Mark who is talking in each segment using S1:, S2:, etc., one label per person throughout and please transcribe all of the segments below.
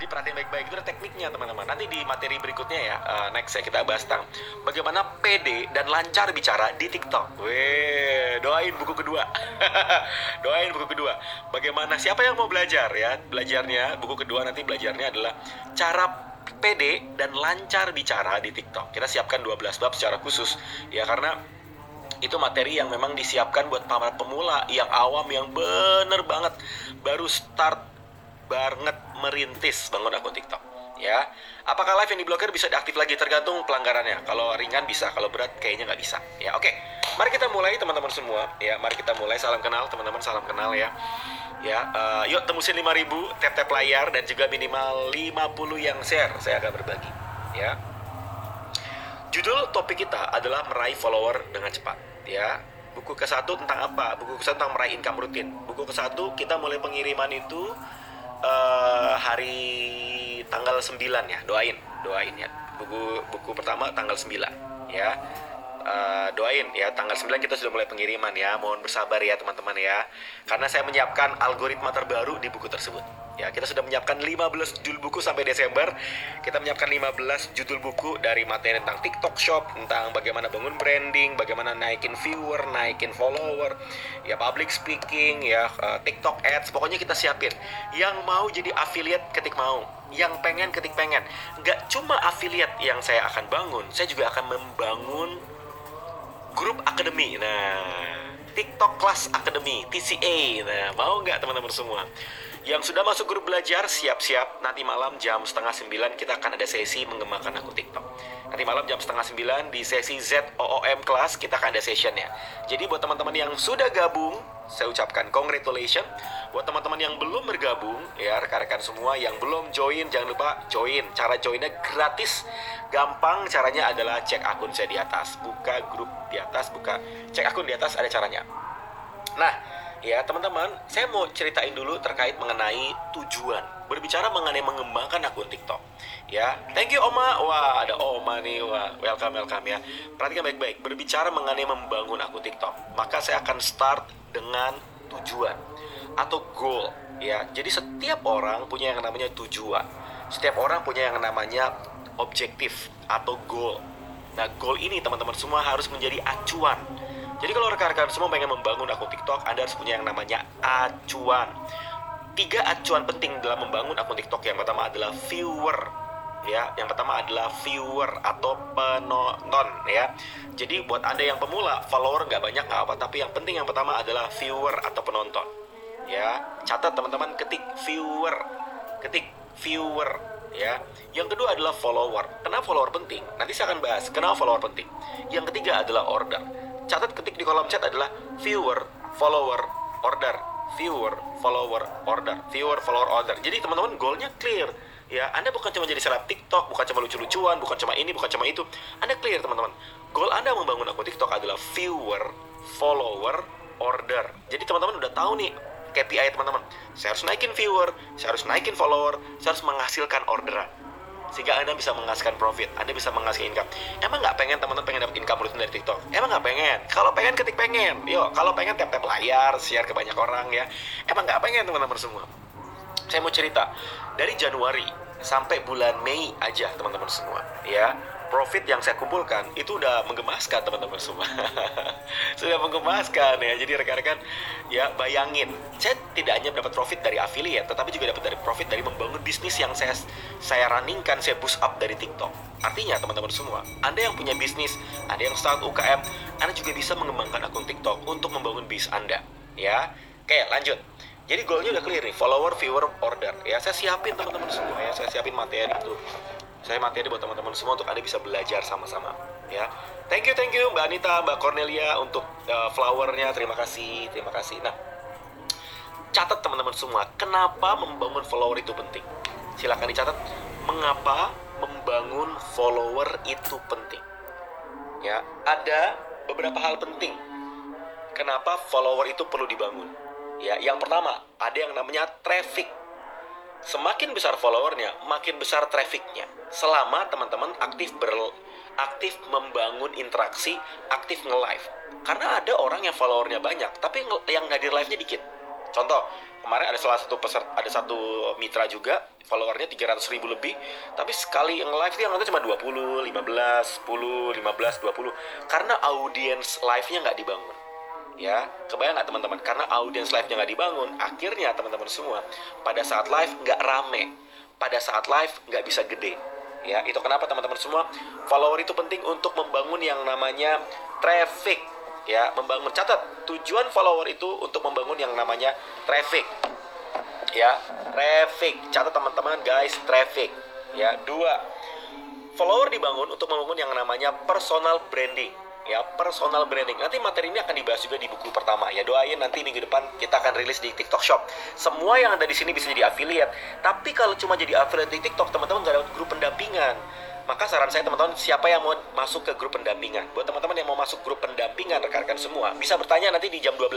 S1: Jadi perhatiin baik-baik itu ada tekniknya teman-teman. Nanti di materi berikutnya ya, uh, next ya kita bahas tentang bagaimana pede dan lancar bicara di TikTok. Weh, doain buku kedua. doain buku kedua. Bagaimana siapa yang mau belajar ya? Belajarnya buku kedua nanti belajarnya adalah cara pede dan lancar bicara di TikTok. Kita siapkan 12 bab secara khusus ya karena itu materi yang memang disiapkan buat para pemula yang awam yang bener banget baru start banget merintis bangun akun TikTok ya. Apakah live yang diblokir bisa diaktif lagi? Tergantung pelanggarannya. Kalau ringan bisa kalau berat kayaknya nggak bisa ya. Oke mari kita mulai teman-teman semua ya. Mari kita mulai. Salam kenal teman-teman salam kenal ya. Ya uh, yuk tembusin 5000 tap tap layar dan juga minimal 50 yang share. Saya akan berbagi ya. Judul topik kita adalah meraih follower dengan cepat ya. Buku ke satu tentang apa? Buku ke satu tentang meraih income rutin. Buku ke satu kita mulai pengiriman itu uh, hari tanggal 9 ya doain doain ya. Buku buku pertama tanggal 9 ya. Uh, doain ya tanggal 9 kita sudah mulai pengiriman ya. Mohon bersabar ya teman-teman ya. Karena saya menyiapkan algoritma terbaru di buku tersebut Ya, kita sudah menyiapkan 15 judul buku sampai Desember. Kita menyiapkan 15 judul buku dari materi tentang TikTok Shop, tentang bagaimana bangun branding, bagaimana naikin viewer, naikin follower, ya public speaking, ya uh, TikTok Ads, pokoknya kita siapin. Yang mau jadi affiliate ketik mau, yang pengen ketik pengen. Nggak cuma affiliate yang saya akan bangun, saya juga akan membangun grup akademi. Nah, TikTok Class Academy, TCA. Nah, mau nggak teman-teman semua? Yang sudah masuk grup belajar, siap-siap. Nanti malam jam setengah sembilan kita akan ada sesi mengembangkan akun TikTok. Nanti malam jam setengah sembilan di sesi ZOOM Class kita akan ada session ya. Jadi buat teman-teman yang sudah gabung, saya ucapkan congratulations. Buat teman-teman yang belum bergabung, ya rekan-rekan semua yang belum join, jangan lupa join. Cara joinnya gratis, gampang. Caranya adalah cek akun saya di atas, buka grup di atas, buka cek akun di atas ada caranya. Nah, ya teman-teman saya mau ceritain dulu terkait mengenai tujuan. Berbicara mengenai mengembangkan akun TikTok. Ya thank you Oma. Wah ada Oma nih. Wah welcome welcome ya. Perhatikan baik-baik. Berbicara mengenai membangun akun TikTok maka saya akan start dengan tujuan atau goal ya. Jadi setiap orang punya yang namanya tujuan. Setiap orang punya yang namanya objektif atau goal. Nah goal ini teman-teman semua harus menjadi acuan jadi kalau rekan-rekan semua pengen membangun akun TikTok, Anda harus punya yang namanya acuan. Tiga acuan penting dalam membangun akun TikTok. Yang pertama adalah viewer, ya. Yang pertama adalah viewer atau penonton, ya. Jadi buat Anda yang pemula, follower nggak banyak nggak apa, tapi yang penting yang pertama adalah viewer atau penonton. Ya, catat teman-teman, ketik viewer, ketik viewer, ya. Yang kedua adalah follower. Kenapa follower penting? Nanti saya akan bahas kenapa follower penting. Yang ketiga adalah order catat ketik di kolom chat adalah viewer, follower, order, viewer, follower, order, viewer, follower, order. Jadi teman-teman goalnya clear. Ya, Anda bukan cuma jadi seleb TikTok, bukan cuma lucu-lucuan, bukan cuma ini, bukan cuma itu. Anda clear teman-teman. Goal Anda membangun akun TikTok adalah viewer, follower, order. Jadi teman-teman udah tahu nih KPI teman-teman. Saya harus naikin viewer, saya harus naikin follower, saya harus menghasilkan orderan sehingga anda bisa menghasilkan profit anda bisa menghasilkan income. Emang nggak pengen teman-teman pengen dapat income rutin dari TikTok? Emang nggak pengen? Kalau pengen ketik pengen. Yuk kalau pengen tap tap layar share ke banyak orang ya. Emang nggak pengen teman-teman semua? Saya mau cerita. Dari Januari sampai bulan Mei aja teman-teman semua ya profit yang saya kumpulkan itu udah menggemaskan teman-teman semua. Sudah menggemaskan ya. Jadi rekan-rekan ya bayangin. Saya tidak hanya dapat profit dari affiliate tetapi juga dapat dari profit dari membangun bisnis yang saya saya runningkan saya boost up dari TikTok. Artinya teman-teman semua anda yang punya bisnis ada yang start UKM anda juga bisa mengembangkan akun TikTok untuk membangun bis anda ya. Oke lanjut. Jadi goalnya udah clear nih follower viewer order. Ya saya siapin teman-teman semua ya. Saya siapin materi itu saya materi buat teman-teman semua untuk Anda bisa belajar sama-sama ya. Thank you, thank you Mbak Anita, Mbak Cornelia untuk uh, flowernya. Terima kasih, terima kasih. Nah, catat teman-teman semua, kenapa membangun follower itu penting? Silahkan dicatat, mengapa membangun follower itu penting? Ya, ada beberapa hal penting. Kenapa follower itu perlu dibangun? Ya, yang pertama, ada yang namanya traffic semakin besar followernya, makin besar trafficnya. Selama teman-teman aktif ber aktif membangun interaksi, aktif nge-live. Karena ada orang yang followernya banyak, tapi yang hadir live-nya dikit. Contoh, kemarin ada salah satu peserta, ada satu mitra juga, followernya 300 ribu lebih tapi sekali yang live yang nonton cuma 20, 15, 10, 15, 20 karena audiens live-nya nggak dibangun ya. Kebayang nggak teman-teman? Karena audiens live-nya nggak dibangun akhirnya teman-teman semua pada saat live nggak rame pada saat live nggak bisa gede ya. Itu kenapa teman-teman semua? Follower itu penting untuk membangun yang namanya traffic ya. Membangun catat tujuan follower itu untuk membangun yang namanya traffic ya. Traffic. Catat teman-teman guys traffic ya. Dua follower dibangun untuk membangun yang namanya personal branding ya personal branding. Nanti materi ini akan dibahas juga di buku pertama. Ya doain nanti minggu depan kita akan rilis di TikTok Shop. Semua yang ada di sini bisa jadi affiliate. Tapi kalau cuma jadi affiliate di TikTok teman-teman nggak dapat grup pendampingan. Maka saran saya teman-teman siapa yang mau masuk ke grup pendampingan? Buat teman-teman yang mau masuk grup pendampingan rekan-rekan semua bisa bertanya nanti di jam 12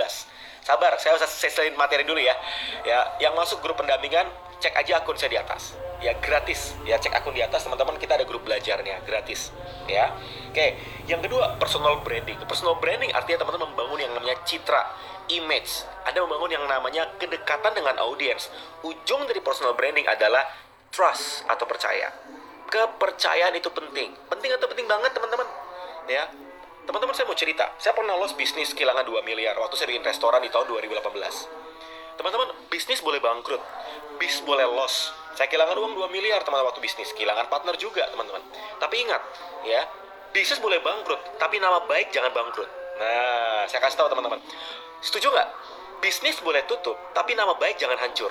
S1: sabar saya usah selesaiin materi dulu ya. Ya yang masuk grup pendampingan cek aja akun saya di atas ya gratis. Ya cek akun di atas teman-teman kita ada grup belajarnya gratis. Ya. Oke yang kedua personal branding. Personal branding artinya teman-teman membangun yang namanya citra image. Ada membangun yang namanya kedekatan dengan audiens ujung dari personal branding adalah trust atau percaya. Kepercayaan itu penting. Penting atau penting banget teman-teman? Ya. Teman-teman saya mau cerita. Saya pernah lost bisnis kehilangan 2 miliar waktu saya bikin restoran di tahun 2018 teman-teman bisnis boleh bangkrut. Bis boleh loss saya kehilangan uang 2 miliar teman-teman waktu bisnis kehilangan partner juga teman-teman tapi ingat ya bisnis boleh bangkrut tapi nama baik jangan bangkrut nah saya kasih tahu teman-teman setuju nggak bisnis boleh tutup tapi nama baik jangan hancur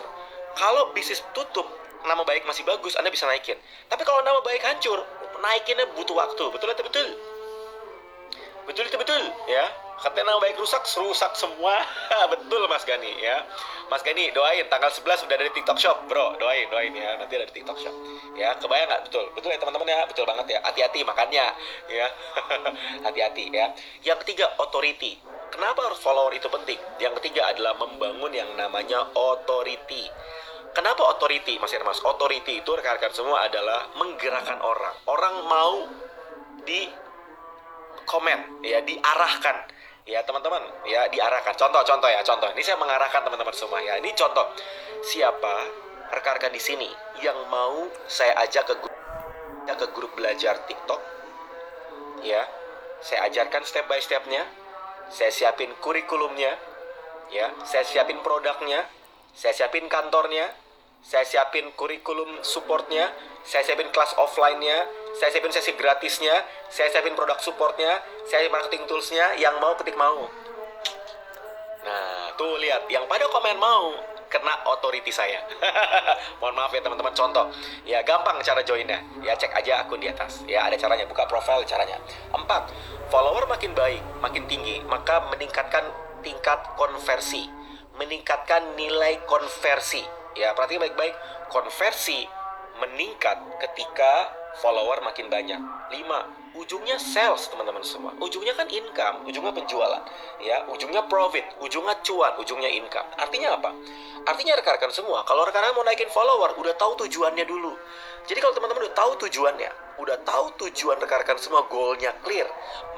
S1: kalau bisnis tutup nama baik masih bagus, Anda bisa naikin. Tapi kalau nama baik hancur, naikinnya butuh waktu. Betul atau betul? Betul itu betul, ya. Katanya nama baik rusak, rusak semua. betul Mas Gani, ya. Mas Gani, doain tanggal 11 udah ada di TikTok Shop, bro. Doain, doain ya. Nanti ada di TikTok Shop. Ya, kebayang nggak? Betul. Betul ya teman-teman ya. Betul banget ya. Hati-hati makannya, ya. Hati-hati ya. Yang ketiga, authority. Kenapa harus follower itu penting? Yang ketiga adalah membangun yang namanya authority. Kenapa authority, Mas Irmas? Authority itu rekan-rekan semua adalah menggerakkan orang. Orang mau di komen, ya diarahkan. Ya teman-teman, ya diarahkan. Contoh-contoh ya, contoh. Ini saya mengarahkan teman-teman semua ya. Ini contoh. Siapa rekan-rekan di sini yang mau saya ajak ke grup, ya, ke grup belajar TikTok? Ya, saya ajarkan step by stepnya. Saya siapin kurikulumnya, ya. Saya siapin produknya, saya siapin kantornya, saya siapin kurikulum supportnya, saya siapin kelas offline-nya, saya siapin sesi gratisnya, saya siapin produk supportnya, saya siapin marketing toolsnya, yang mau ketik mau. Nah, tuh lihat, yang pada komen mau, kena authority saya. Mohon maaf ya teman-teman, contoh. Ya, gampang cara joinnya. Ya, cek aja akun di atas. Ya, ada caranya, buka profile caranya. Empat, follower makin baik, makin tinggi, maka meningkatkan tingkat konversi. Meningkatkan nilai konversi Ya, perhatikan baik-baik. Konversi meningkat ketika follower makin banyak. 5. Ujungnya sales, teman-teman semua. Ujungnya kan income, ujungnya penjualan. Ya, ujungnya profit, ujungnya cuan, ujungnya income. Artinya apa? Artinya rekan-rekan semua, kalau rekan-rekan mau naikin follower, udah tahu tujuannya dulu. Jadi kalau teman-teman udah tahu tujuannya, udah tahu tujuan rekan-rekan semua goalnya clear,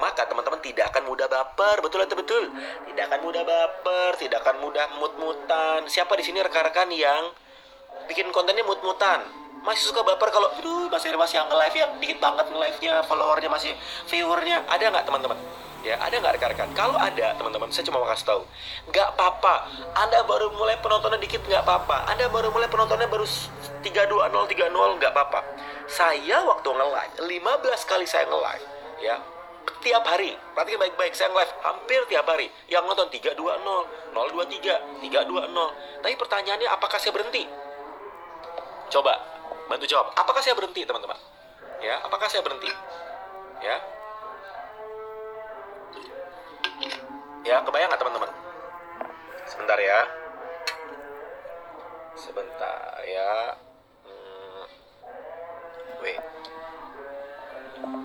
S1: maka teman-teman tidak akan mudah baper, betul atau betul? Tidak akan mudah baper, tidak akan mudah mut-mutan. Siapa di sini rekan-rekan yang bikin kontennya mut-mutan? Masih suka baper kalau, aduh, masih masih yang nge-live ya, dikit banget nge-live-nya, followernya masih, viewernya. Ada nggak teman-teman? Ya, ada nggak rekan-rekan? Kalau ada, teman-teman, saya cuma mau kasih tahu. Nggak apa-apa. Anda baru mulai penontonnya dikit, nggak apa-apa. Anda baru mulai penontonnya baru 320, 30, nggak apa-apa. Saya waktu nge-live, 15 kali saya nge-live, ya, tiap hari. Perhatikan baik-baik, saya nge-live hampir tiap hari. Yang nonton 320, 023, 320. Tapi pertanyaannya, apakah saya berhenti? Coba, bantu jawab. Apakah saya berhenti, teman-teman? Ya, apakah saya berhenti? Ya, Ya, kebayang nggak teman-teman? Sebentar ya. Sebentar ya. Hmm. Wait.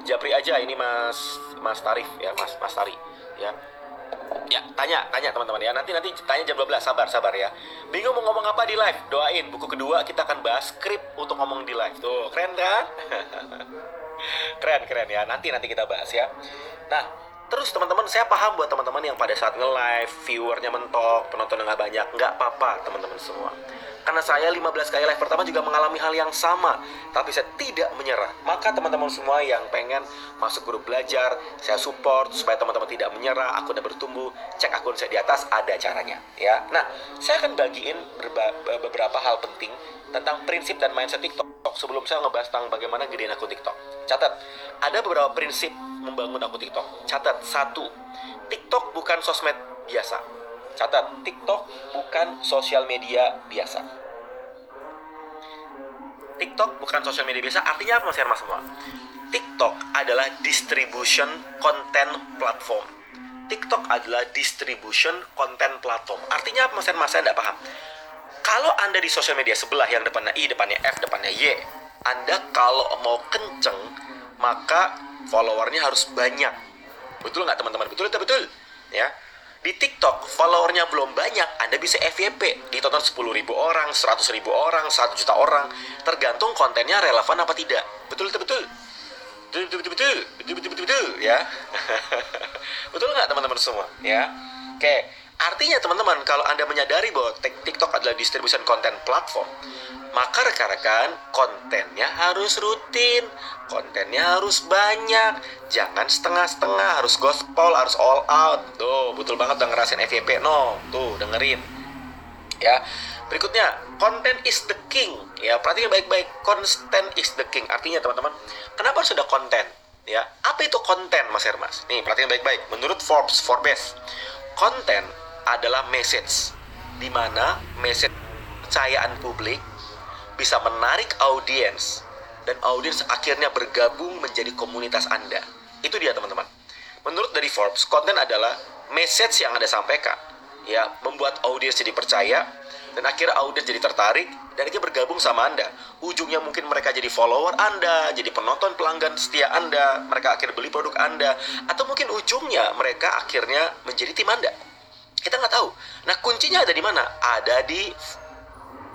S1: Japri aja ini Mas Mas Tarif ya, Mas Mas Tari ya. Ya, tanya, tanya teman-teman ya. Nanti nanti tanya jam 12, sabar, sabar ya. Bingung mau ngomong apa di live? Doain buku kedua kita akan bahas skrip untuk ngomong di live. Tuh, keren kan? keren, keren ya. Nanti nanti kita bahas ya. Nah, Terus teman-teman saya paham buat teman-teman yang pada saat nge-live viewernya mentok, penontonnya nggak banyak, nggak apa-apa teman-teman semua. Karena saya 15 kali live pertama juga mengalami hal yang sama, tapi saya tidak menyerah. Maka teman-teman semua yang pengen masuk grup belajar, saya support supaya teman-teman tidak menyerah, akunnya bertumbuh, cek akun saya di atas ada caranya, ya. Nah, saya akan bagiin beberapa hal penting tentang prinsip dan mindset TikTok sebelum saya ngebahas tentang bagaimana gedein akun TikTok. Catat, ada beberapa prinsip membangun akun TikTok. Catat, satu, TikTok bukan sosmed biasa Catat, TikTok bukan sosial media biasa. TikTok bukan sosial media biasa, artinya apa mas semua? TikTok adalah distribution content platform. TikTok adalah distribution content platform. Artinya apa mas Herma? Saya tidak paham. Kalau Anda di sosial media sebelah yang depannya I, depannya F, depannya Y, Anda kalau mau kenceng, maka followernya harus banyak. Betul nggak teman-teman? Betul, betul, betul. Ya, di TikTok followernya belum banyak, Anda bisa FYP, ditonton 10 ribu orang, 100 ribu orang, 1 juta orang, tergantung kontennya relevan apa tidak. Betul betul betul. Betul betul betul betul betul betul betul, betul ya. betul nggak teman-teman semua? Ya. Oke, artinya teman-teman kalau Anda menyadari bahwa TikTok adalah distribution content platform, maka rekan-rekan kontennya harus rutin, kontennya harus banyak, jangan setengah-setengah, harus gospel, harus all out. Tuh, betul banget udah ngerasain FYP, no, tuh dengerin. Ya, berikutnya konten is the king. Ya, perhatikan baik-baik, konten is the king. Artinya teman-teman, kenapa harus ada konten? Ya, apa itu konten, Mas Hermas? Nih, perhatikan baik-baik. Menurut Forbes, Forbes, konten adalah message, di mana message kepercayaan publik bisa menarik audiens dan audiens akhirnya bergabung menjadi komunitas Anda. Itu dia teman-teman. Menurut dari Forbes, konten adalah message yang Anda sampaikan. Ya, membuat audiens jadi percaya dan akhirnya audiens jadi tertarik dan akhirnya bergabung sama Anda. Ujungnya mungkin mereka jadi follower Anda, jadi penonton pelanggan setia Anda, mereka akhirnya beli produk Anda, atau mungkin ujungnya mereka akhirnya menjadi tim Anda. Kita nggak tahu. Nah, kuncinya ada di mana? Ada di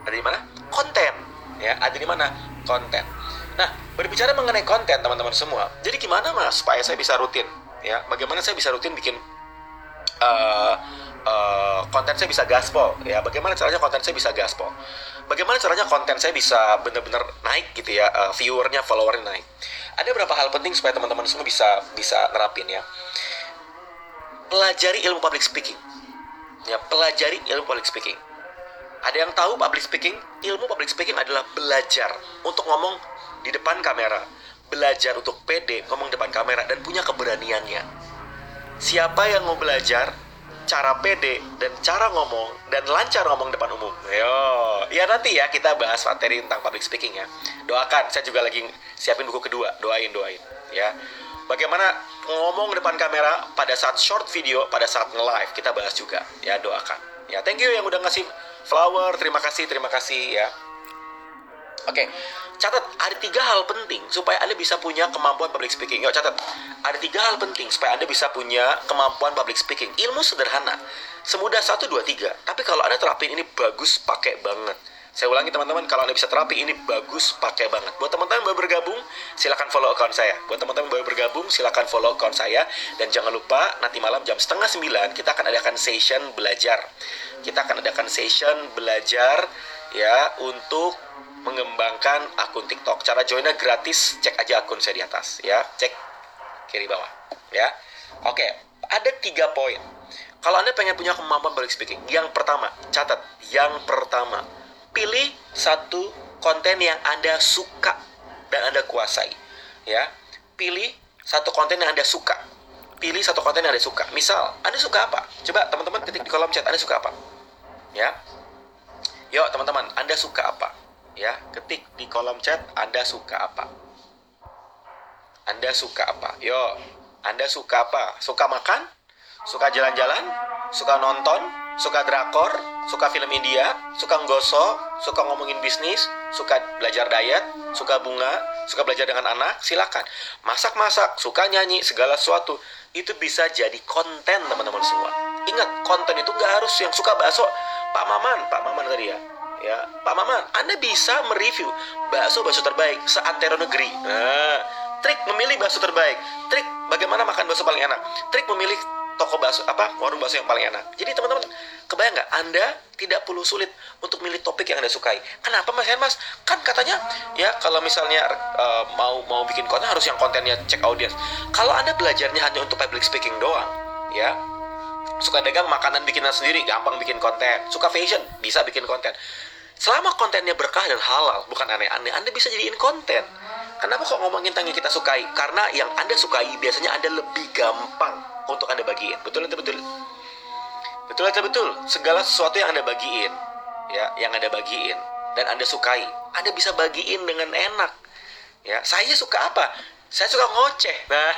S1: ada di mana? Konten ya ada di mana? Konten. Nah berbicara mengenai konten teman-teman semua jadi gimana mas supaya saya bisa rutin? Ya bagaimana saya bisa rutin bikin uh, uh, konten saya bisa gaspol? Ya bagaimana caranya konten saya bisa gaspol? Bagaimana caranya konten saya bisa benar-benar naik gitu ya uh, viewernya followernya naik? Ada beberapa hal penting supaya teman-teman semua bisa bisa nerapin ya. Pelajari ilmu public speaking. Ya pelajari ilmu public speaking ada yang tahu public speaking? Ilmu public speaking adalah belajar untuk ngomong di depan kamera, belajar untuk pede ngomong depan kamera dan punya keberaniannya. Siapa yang mau belajar cara pede dan cara ngomong dan lancar ngomong depan umum? Yo, ya nanti ya kita bahas materi tentang public speaking ya. Doakan, saya juga lagi siapin buku kedua. Doain, doain ya. Bagaimana ngomong depan kamera pada saat short video, pada saat nge-live kita bahas juga ya doakan. Ya, thank you yang udah ngasih flower terima kasih terima kasih ya Oke, okay. catat ada tiga hal penting supaya Anda bisa punya kemampuan public speaking. Yuk catat, ada tiga hal penting supaya Anda bisa punya kemampuan public speaking. Ilmu sederhana, semudah satu dua tiga. Tapi kalau Anda terapin ini bagus, pakai banget. Saya ulangi teman-teman, kalau Anda bisa terapi ini bagus, pakai banget. Buat teman-teman baru bergabung, silakan follow account saya. Buat teman-teman baru bergabung, silakan follow account saya. Dan jangan lupa, nanti malam jam setengah sembilan, kita akan adakan session belajar kita akan adakan session belajar ya untuk mengembangkan akun TikTok. Cara joinnya gratis, cek aja akun saya di atas ya, cek kiri bawah ya. Oke, ada tiga poin. Kalau Anda pengen punya kemampuan public speaking, yang pertama, catat, yang pertama, pilih satu konten yang Anda suka dan Anda kuasai. Ya, pilih satu konten yang Anda suka. Pilih satu konten yang Anda suka. Misal, Anda suka apa? Coba teman-teman ketik di kolom chat, Anda suka apa? ya. Yuk teman-teman, Anda suka apa? Ya, ketik di kolom chat Anda suka apa? Anda suka apa? Yuk, Anda suka apa? Suka makan? Suka jalan-jalan? Suka nonton? Suka drakor? Suka film India? Suka nggosok? Suka ngomongin bisnis? Suka belajar diet? Suka bunga? Suka belajar dengan anak? Silakan. Masak-masak? Suka nyanyi? Segala sesuatu. Itu bisa jadi konten teman-teman semua. Ingat, konten itu nggak harus yang suka bakso Pak Maman, Pak Maman tadi ya. Ya, Pak Maman, Anda bisa mereview bakso-bakso terbaik seantero negeri. Nah, trik memilih bakso terbaik. Trik bagaimana makan bakso paling enak. Trik memilih toko bakso apa warung bakso yang paling enak. Jadi teman-teman kebayang nggak? Anda tidak perlu sulit untuk milih topik yang anda sukai. Kenapa mas Mas? Kan katanya ya kalau misalnya uh, mau mau bikin konten harus yang kontennya cek audiens. Kalau anda belajarnya hanya untuk public speaking doang, ya suka dagang makanan bikinan sendiri gampang bikin konten suka fashion bisa bikin konten selama kontennya berkah dan halal bukan aneh-aneh anda bisa jadiin konten kenapa kok ngomongin tentang yang kita sukai karena yang anda sukai biasanya anda lebih gampang untuk anda bagiin betul betul betul betul betul betul segala sesuatu yang anda bagiin ya yang anda bagiin dan anda sukai anda bisa bagiin dengan enak ya saya suka apa saya suka ngoceh. Nah,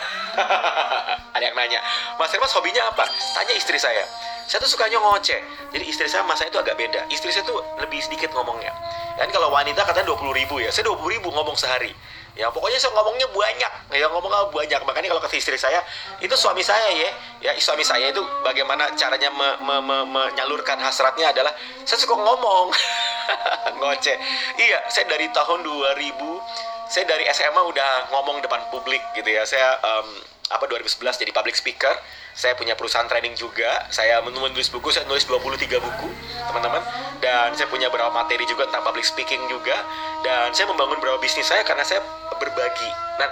S1: ada yang nanya, Mas Hermas hobinya apa? Tanya istri saya. Saya tuh sukanya ngoceh. Jadi istri saya sama itu agak beda. Istri saya tuh lebih sedikit ngomongnya. Dan kalau wanita katanya 20 ribu ya. Saya 20 ribu ngomong sehari. Ya pokoknya saya ngomongnya banyak. Ya ngomong banyak. Makanya kalau kata istri saya, itu suami saya ya. Ya suami saya itu bagaimana caranya me, me, me, menyalurkan hasratnya adalah saya suka ngomong. ngoceh. Iya, saya dari tahun 2000 saya dari SMA udah ngomong depan publik gitu ya. Saya um, apa 2011 jadi public speaker. Saya punya perusahaan training juga. Saya menulis buku, saya nulis 23 buku, teman-teman. Dan saya punya beberapa materi juga tentang public speaking juga. Dan saya membangun beberapa bisnis saya karena saya berbagi. Nah,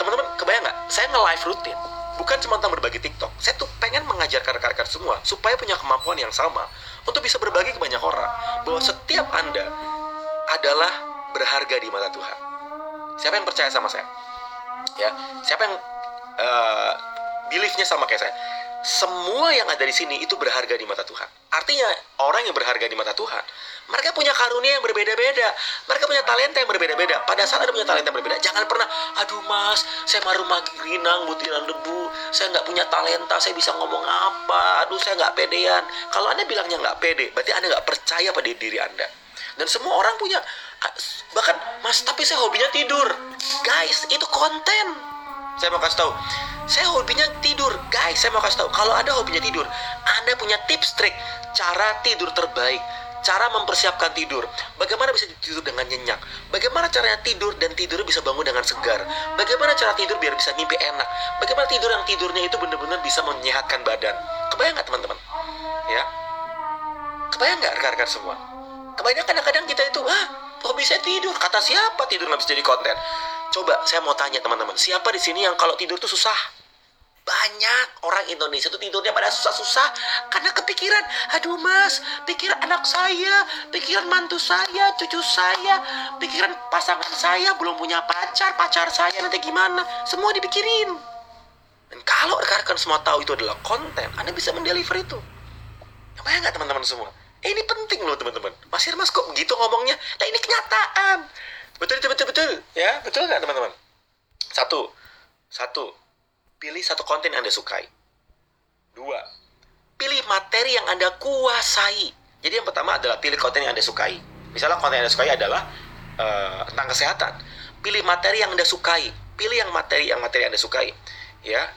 S1: teman-teman kebayang nggak? Saya nge-live rutin. Bukan cuma tentang berbagi TikTok. Saya tuh pengen mengajarkan rekan-rekan semua supaya punya kemampuan yang sama untuk bisa berbagi ke banyak orang. Bahwa setiap Anda adalah berharga di mata Tuhan. Siapa yang percaya sama saya? Ya, siapa yang uh, beliefnya sama kayak saya? Semua yang ada di sini itu berharga di mata Tuhan. Artinya orang yang berharga di mata Tuhan, mereka punya karunia yang berbeda-beda. Mereka punya talenta yang berbeda-beda. Pada saat ada punya talenta yang berbeda, jangan pernah, aduh mas, saya maru rinang, butiran debu, saya nggak punya talenta, saya bisa ngomong apa, aduh saya nggak pedean. Kalau anda bilangnya nggak pede, berarti anda nggak percaya pada diri anda. Dan semua orang punya bahkan mas tapi saya hobinya tidur guys itu konten saya mau kasih tahu. Saya hobinya tidur. Guys saya mau kasih tahu. Kalau ada hobinya tidur anda punya tips trik cara tidur terbaik cara mempersiapkan tidur. Bagaimana bisa tidur dengan nyenyak? Bagaimana caranya tidur dan tidur bisa bangun dengan segar? Bagaimana cara tidur biar bisa mimpi enak? Bagaimana tidur yang tidurnya itu benar-benar bisa menyehatkan badan? Kebayang nggak teman-teman? Ya? Kebayang nggak rekan-rekan semua? Kebanyakan kadang-kadang kita itu ah hobi saya tidur. Kata siapa tidur nggak bisa jadi konten? Coba saya mau tanya teman-teman, siapa di sini yang kalau tidur tuh susah? Banyak orang Indonesia tuh tidurnya pada susah-susah karena kepikiran, aduh mas, pikiran anak saya, pikiran mantu saya, cucu saya, pikiran pasangan saya belum punya pacar, pacar saya nanti gimana, semua dipikirin. Dan kalau rekan-rekan semua tahu itu adalah konten, Anda bisa mendeliver itu. Bayang nggak teman-teman semua? Eh, ini penting loh teman-teman. Mas Irmas kok begitu ngomongnya? Nah ini kenyataan. Betul betul betul betul. Ya betul nggak teman-teman? Satu, satu, pilih satu konten yang anda sukai. Dua, pilih materi yang anda kuasai. Jadi yang pertama adalah pilih konten yang anda sukai. Misalnya konten yang anda sukai adalah uh, tentang kesehatan. Pilih materi yang anda sukai. Pilih yang materi yang materi anda sukai. Ya,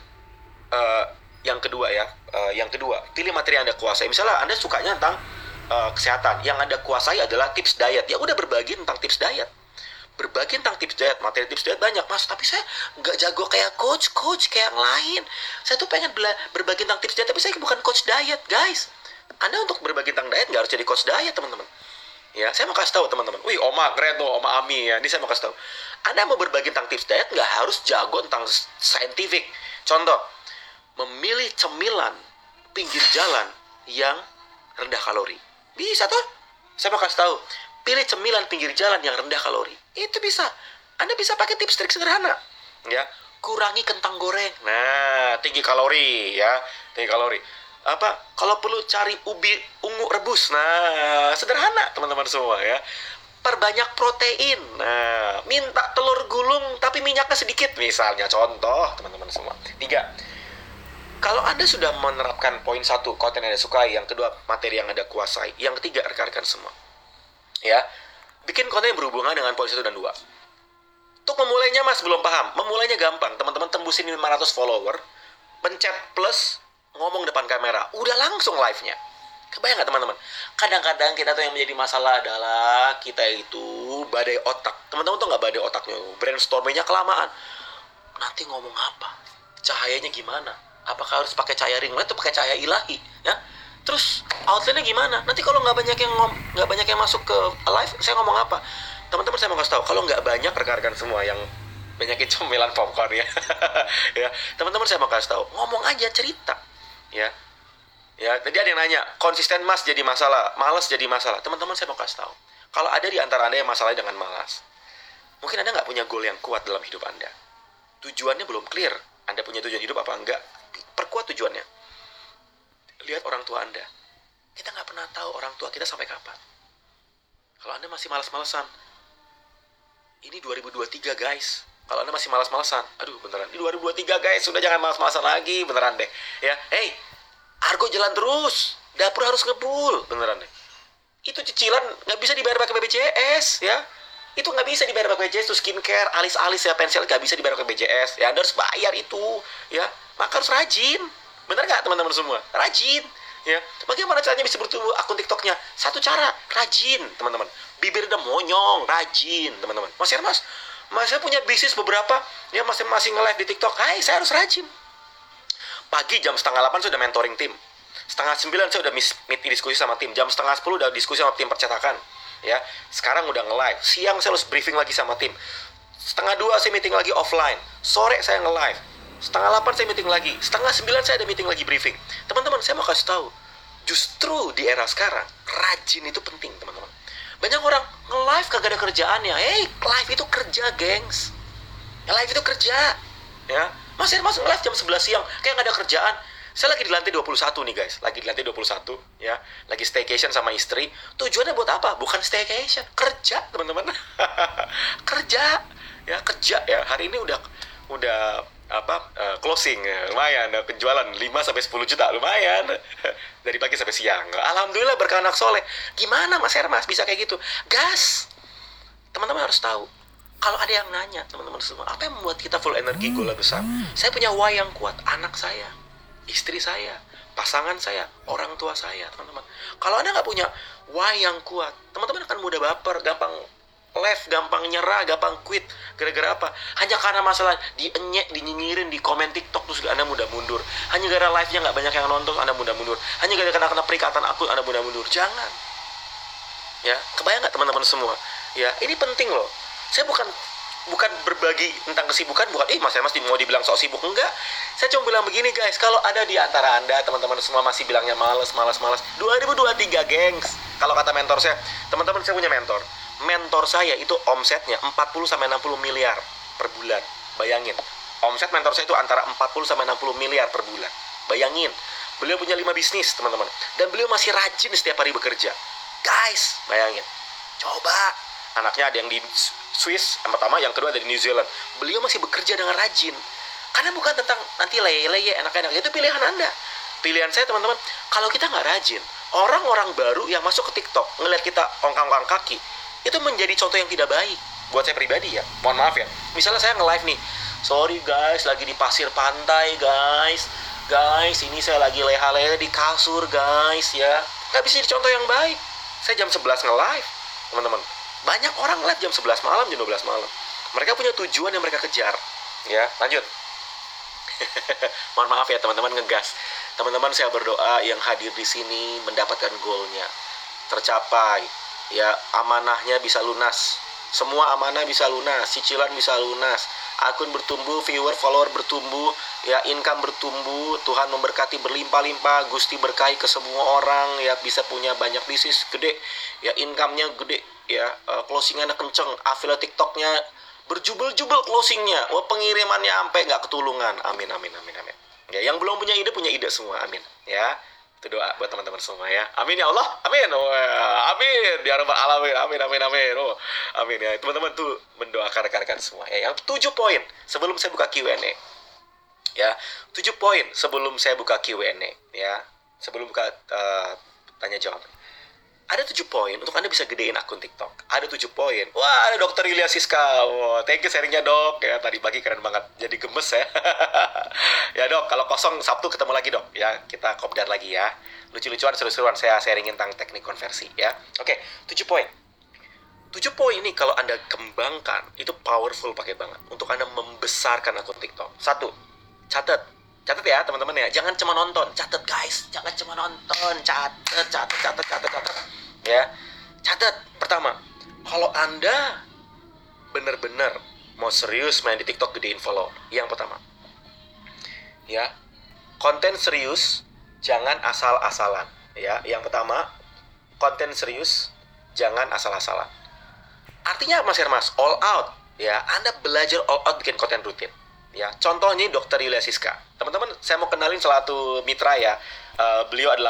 S1: uh, yang kedua ya, uh, yang kedua pilih materi yang anda kuasai. Misalnya anda sukanya tentang uh, kesehatan. Yang Anda kuasai adalah tips diet. Ya udah berbagi tentang tips diet. Berbagi tentang tips diet, materi tips diet banyak mas. Tapi saya nggak jago kayak coach, coach kayak yang lain. Saya tuh pengen berbagi tentang tips diet, tapi saya bukan coach diet, guys. Anda untuk berbagi tentang diet nggak harus jadi coach diet, teman-teman. Ya, saya mau kasih tahu teman-teman. Wih, Oma keren tuh, Oma Ami ya. Ini saya mau kasih tahu. Anda mau berbagi tentang tips diet nggak harus jago tentang scientific. Contoh, memilih cemilan pinggir jalan yang rendah kalori. Bisa tuh. Saya mau kasih tahu. Pilih cemilan pinggir jalan yang rendah kalori. Itu bisa. Anda bisa pakai tips trik sederhana. Ya, kurangi kentang goreng. Nah, tinggi kalori ya, tinggi kalori. Apa? Kalau perlu cari ubi ungu rebus. Nah, sederhana teman-teman semua ya. Perbanyak protein. Nah, minta telur gulung tapi minyaknya sedikit misalnya. Contoh teman-teman semua. Tiga, kalau Anda sudah menerapkan poin satu, konten yang Anda sukai, yang kedua, materi yang Anda kuasai, yang ketiga, rekan-rekan semua. Ya, bikin konten yang berhubungan dengan poin satu dan dua. Untuk memulainya mas belum paham, memulainya gampang. Teman-teman tembusin 500 follower, pencet plus, ngomong depan kamera, udah langsung live-nya. Kebayang nggak teman-teman? Kadang-kadang kita tuh yang menjadi masalah adalah kita itu badai otak. Teman-teman tuh nggak badai otaknya, brainstormingnya kelamaan. Nanti ngomong apa? Cahayanya gimana? apakah harus pakai cahaya ring atau pakai cahaya ilahi ya terus outletnya gimana? Nanti kalau nggak banyak yang ngom nggak banyak yang masuk ke live saya ngomong apa? Teman-teman saya mau kasih tahu kalau nggak banyak rekan-rekan semua yang banyakin cemilan popcorn ya. Ya teman-teman saya mau kasih tahu ngomong aja cerita. Ya. Ya tadi ada yang nanya konsisten mas jadi masalah malas jadi masalah. Teman-teman saya mau kasih tahu kalau ada di antara anda yang masalah dengan malas mungkin anda nggak punya goal yang kuat dalam hidup anda. Tujuannya belum clear anda punya tujuan hidup apa enggak? Perkuat tujuannya lihat orang tua anda. Kita nggak pernah tahu orang tua kita sampai kapan. Kalau anda masih malas-malesan ini 2023 guys. Kalau anda masih malas-malesan aduh beneran. Ini 2023 guys sudah jangan malas-malasan lagi beneran deh. Ya hey argo jalan terus. Dapur harus ngebul beneran deh. Itu cicilan nggak bisa dibayar pakai BPJS ya. Itu nggak bisa dibayar pakai BPJS itu skincare alis-alis ya pensil nggak bisa dibayar pakai BPJS ya anda harus bayar itu ya. Maka harus rajin bener nggak teman-teman semua? Rajin. Ya. Bagaimana caranya bisa bertumbuh akun TikToknya? Satu cara rajin teman-teman. Bibir udah monyong rajin teman-teman. Mas Hermas mas saya punya bisnis beberapa ya masing-masing nge-live di TikTok. Hai saya harus rajin. Pagi jam setengah delapan sudah mentoring tim. Setengah sembilan saya udah meet diskusi sama tim. Jam setengah sepuluh udah diskusi sama tim percetakan ya. Sekarang udah nge-live. Siang saya harus briefing lagi sama tim. Setengah dua saya meeting lagi offline. Sore saya nge-live setengah delapan saya meeting lagi setengah sembilan saya ada meeting lagi briefing. Teman-teman saya mau kasih tahu justru di era sekarang rajin itu penting teman-teman. Banyak orang nge-live kagak ada kerjaannya. Hey live itu kerja gengs. Live itu kerja ya. Mas mas nge-live jam 11 siang kayak nggak ada kerjaan. Saya lagi di lantai 21 nih guys. Lagi di lantai 21 ya. Lagi staycation sama istri. Tujuannya buat apa? Bukan staycation. Kerja teman-teman. Kerja ya kerja ya. Hari ini udah udah apa uh, closing ya. lumayan uh, penjualan 5 sampai 10 juta lumayan. Dari pagi sampai siang. Alhamdulillah berkah anak soleh. Gimana Mas Hermas? Bisa kayak gitu? Gas! Teman-teman harus tahu kalau ada yang nanya teman-teman semua apa yang membuat kita full energi gula besar? Saya punya why yang kuat anak saya istri saya pasangan saya orang tua saya teman-teman. Kalau anda nggak punya why yang kuat teman-teman akan mudah baper gampang left, gampang nyerah, gampang quit. Gara-gara apa? Hanya karena masalah dienyek, dinyinyirin di komen TikTok terus Anda mudah mundur. Hanya gara live-nya nggak banyak yang nonton, Anda mudah mundur. Hanya gara-gara kena perikatan akun, Anda mudah mundur. Jangan. Ya, kebayang nggak teman-teman semua? Ya, ini penting loh. Saya bukan bukan berbagi tentang kesibukan, bukan, eh mas mas mau dibilang sok sibuk, enggak. Saya cuma bilang begini guys, kalau ada di antara anda, teman-teman semua masih bilangnya males, males, males. 2023 gengs, kalau kata mentor saya, teman-teman saya punya mentor mentor saya itu omsetnya 40 sampai 60 miliar per bulan. Bayangin. Omset mentor saya itu antara 40 sampai 60 miliar per bulan. Bayangin. Beliau punya 5 bisnis, teman-teman. Dan beliau masih rajin setiap hari bekerja. Guys, bayangin. Coba. Anaknya ada yang di Swiss, yang pertama, yang kedua ada di New Zealand. Beliau masih bekerja dengan rajin. Karena bukan tentang nanti leye-leye, enak-enak. Itu pilihan Anda. Pilihan saya, teman-teman, kalau kita nggak rajin, orang-orang baru yang masuk ke TikTok, ngeliat kita ongkang-ongkang kaki, itu menjadi contoh yang tidak baik. Buat saya pribadi ya. Mohon maaf ya. Misalnya saya nge-live nih. Sorry guys lagi di pasir pantai guys. Guys ini saya lagi leha-leha di kasur guys ya. Nggak bisa jadi contoh yang baik. Saya jam 11 nge-live teman-teman. Banyak orang live jam 11 malam jam 12 malam. Mereka punya tujuan yang mereka kejar ya. Lanjut. Mohon maaf ya teman-teman ngegas. Teman-teman saya berdoa yang hadir di sini mendapatkan goalnya. Tercapai ya amanahnya bisa lunas. Semua amanah bisa lunas cicilan bisa lunas. Akun bertumbuh viewer follower bertumbuh ya income bertumbuh Tuhan memberkati berlimpah-limpah Gusti berkahi ke semua orang ya bisa punya banyak bisnis gede. Ya income-nya gede ya uh, closingannya kenceng affiliate TikToknya berjubel-jubel closingnya. Wah pengirimannya sampai nggak ketulungan. Amin amin amin amin. Ya yang belum punya ide punya ide semua. Amin ya itu doa buat teman-teman semua ya. Amin ya Allah. Amin. Oh, ya. amin. Ya rabbal alamin amin. Amin amin oh amin ya. Teman-teman tuh mendoakan rekan-rekan semua ya. Yang tujuh poin sebelum saya buka Q&A ya tujuh poin sebelum saya buka Q&A ya. Sebelum buka uh, tanya jawab ada tujuh poin untuk Anda bisa gedein akun TikTok. Ada tujuh poin. Wah, ada dokter Ilya Siska. Thank you sharingnya dok. Ya, tadi pagi keren banget. Jadi gemes ya. ya dok, kalau kosong Sabtu ketemu lagi dok. Ya, kita kopdar lagi ya. Lucu-lucuan, seru-seruan. Saya sharingin tentang teknik konversi ya. Oke, tujuh poin. Tujuh poin ini kalau Anda kembangkan, itu powerful pakai banget. Untuk Anda membesarkan akun TikTok. Satu, catat. Catat ya teman-teman ya, jangan cuma nonton, catat guys, jangan cuma nonton, catat, catat, catat, catat, catat, ya, catat. Pertama, kalau anda bener-bener mau serius main di TikTok gedein follow, yang pertama, ya, konten serius, jangan asal-asalan, ya. Yang pertama, konten serius, jangan asal-asalan. Artinya Mas Hermas? All out, ya. Anda belajar all out bikin konten rutin. Ya, contohnya Dokter Yulia Siska. Teman-teman, saya mau kenalin salah satu mitra ya. Eh, beliau adalah